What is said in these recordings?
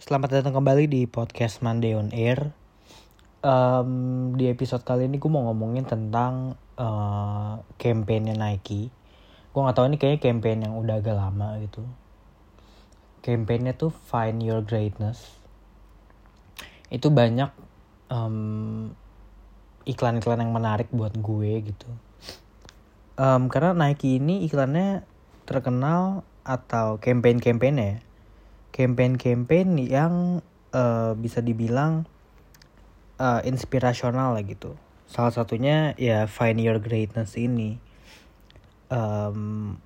Selamat datang kembali di podcast Monday on Air. Um, di episode kali ini gue mau ngomongin tentang uh, campaignnya Nike. Gue gak tahu ini kayaknya campaign yang udah agak lama gitu. Campaignnya tuh Find Your Greatness. Itu banyak um, iklan-iklan yang menarik buat gue gitu. Um, karena Nike ini iklannya terkenal atau campaign-campaignnya ya campaign-campaign yang uh, bisa dibilang uh, inspirasional lah gitu. Salah satunya ya Find Your Greatness ini. Um,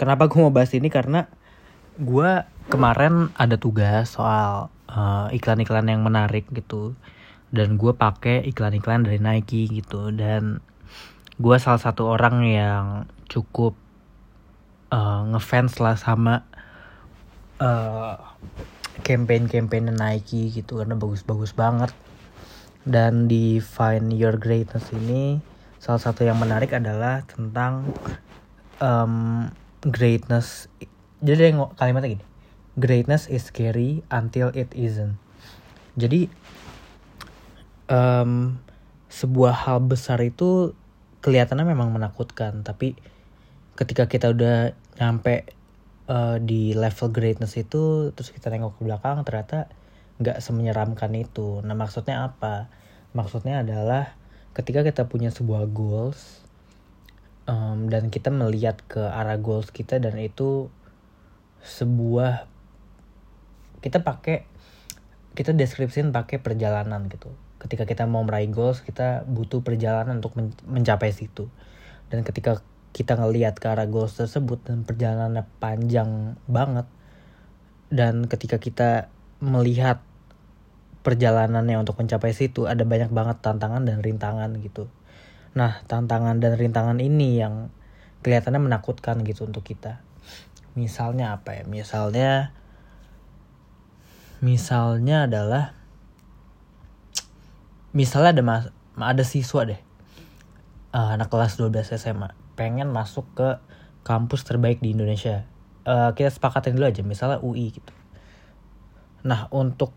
kenapa gue mau bahas ini karena gue kemarin ada tugas soal eh, iklan-iklan yang menarik gitu dan gue pakai iklan-iklan dari Nike gitu dan gue salah satu orang yang cukup uh, ngefans lah sama uh, campaign-campaign Nike gitu karena bagus-bagus banget. Dan di Find Your Greatness ini salah satu yang menarik adalah tentang um, greatness. Jadi yang kalimatnya gini greatness is scary until it isn't. Jadi um, sebuah hal besar itu kelihatannya memang menakutkan tapi ketika kita udah nyampe uh, di level greatness itu terus kita nengok ke belakang ternyata nggak semenyeramkan itu. Nah maksudnya apa? Maksudnya adalah ketika kita punya sebuah goals um, dan kita melihat ke arah goals kita dan itu sebuah kita pakai kita deskripsiin pakai perjalanan gitu. Ketika kita mau meraih goals kita butuh perjalanan untuk mencapai situ. Dan ketika kita ngelihat ke arah goals tersebut dan perjalanannya panjang banget dan ketika kita melihat perjalanannya untuk mencapai situ ada banyak banget tantangan dan rintangan gitu. Nah, tantangan dan rintangan ini yang kelihatannya menakutkan gitu untuk kita. Misalnya apa ya? Misalnya misalnya adalah misalnya ada mas, ada siswa deh. Uh, anak kelas 12 SMA pengen masuk ke kampus terbaik di Indonesia. Uh, kita sepakatin dulu aja, misalnya UI gitu. Nah, untuk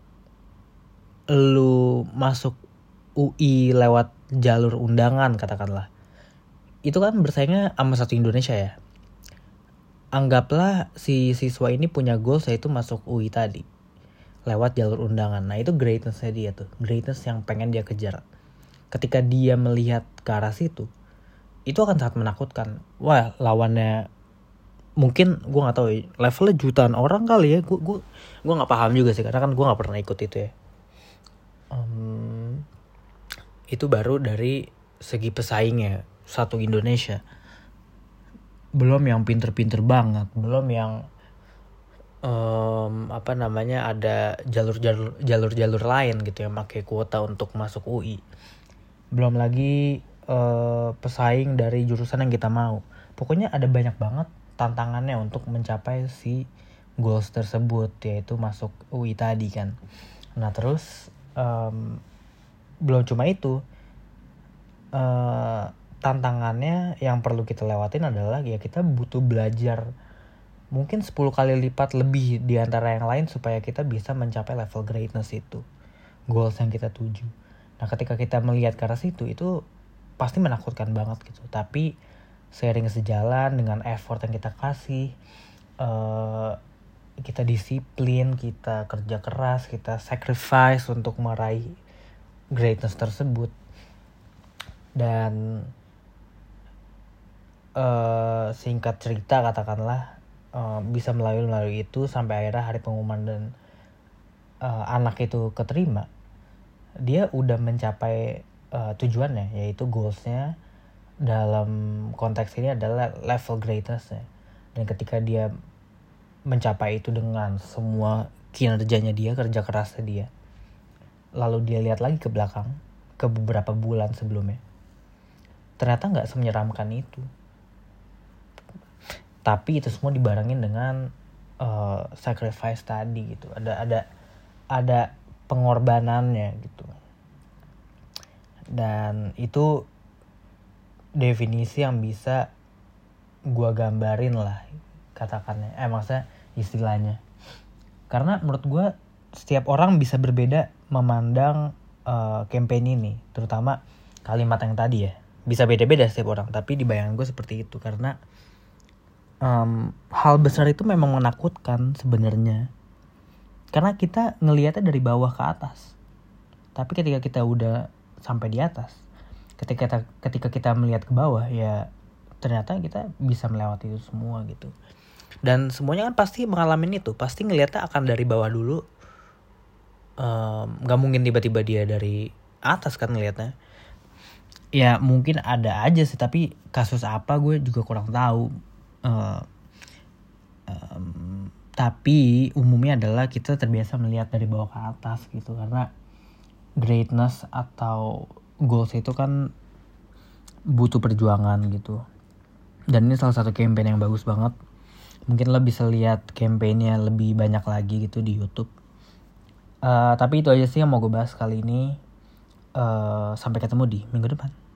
lu masuk UI lewat jalur undangan katakanlah. Itu kan bersaingnya sama satu Indonesia ya. Anggaplah si siswa ini punya goals yaitu masuk UI tadi. Lewat jalur undangan. Nah itu greatnessnya dia tuh. Greatness yang pengen dia kejar. Ketika dia melihat ke arah situ itu akan sangat menakutkan. Wah lawannya mungkin gue nggak tahu ya, levelnya jutaan orang kali ya. Gue gue gue nggak paham juga sih karena kan gue nggak pernah ikut itu ya. Um, itu baru dari segi pesaingnya satu Indonesia. Belum yang pinter-pinter banget belum yang um, apa namanya ada jalur-jalur jalur-jalur lain gitu yang pakai kuota untuk masuk UI belum lagi uh, pesaing dari jurusan yang kita mau. Pokoknya ada banyak banget tantangannya untuk mencapai si goals tersebut yaitu masuk UI tadi kan. Nah terus um, belum cuma itu uh, tantangannya yang perlu kita lewatin adalah ya kita butuh belajar mungkin 10 kali lipat lebih di antara yang lain supaya kita bisa mencapai level greatness itu goals yang kita tuju. Nah ketika kita melihat ke arah situ itu pasti menakutkan banget gitu. Tapi sering sejalan dengan effort yang kita kasih uh, kita disiplin kita kerja keras kita sacrifice untuk meraih greatness tersebut. Dan uh, singkat cerita katakanlah uh, bisa melalui melalui itu sampai akhirnya hari pengumuman dan uh, anak itu keterima dia udah mencapai uh, tujuannya yaitu goalsnya dalam konteks ini adalah level greatness ya. dan ketika dia mencapai itu dengan semua kinerjanya dia kerja kerasnya dia lalu dia lihat lagi ke belakang ke beberapa bulan sebelumnya ternyata nggak semenyeramkan itu. Tapi itu semua dibarengin dengan uh, sacrifice tadi gitu. Ada ada ada pengorbanannya gitu dan itu definisi yang bisa gua gambarin lah katakannya. Eh maksudnya istilahnya. Karena menurut gua setiap orang bisa berbeda memandang uh, ini. Terutama kalimat yang tadi ya. Bisa beda-beda setiap orang. Tapi di bayangan gue seperti itu. Karena um, hal besar itu memang menakutkan sebenarnya. Karena kita ngelihatnya dari bawah ke atas. Tapi ketika kita udah sampai di atas. Ketika kita ketika kita melihat ke bawah ya ternyata kita bisa melewati itu semua gitu. Dan semuanya kan pasti mengalami itu. Pasti ngelihatnya akan dari bawah dulu. Um, mungkin tiba-tiba dia dari atas kan ngelihatnya. Ya mungkin ada aja sih tapi kasus apa gue juga kurang tahu. Uh, um, tapi umumnya adalah kita terbiasa melihat dari bawah ke atas gitu karena greatness atau goals itu kan butuh perjuangan gitu. Dan ini salah satu campaign yang bagus banget. Mungkin lo bisa lihat campaignnya lebih banyak lagi gitu di YouTube. Uh, tapi itu aja sih yang mau gue bahas kali ini. Uh, sampai ketemu di minggu depan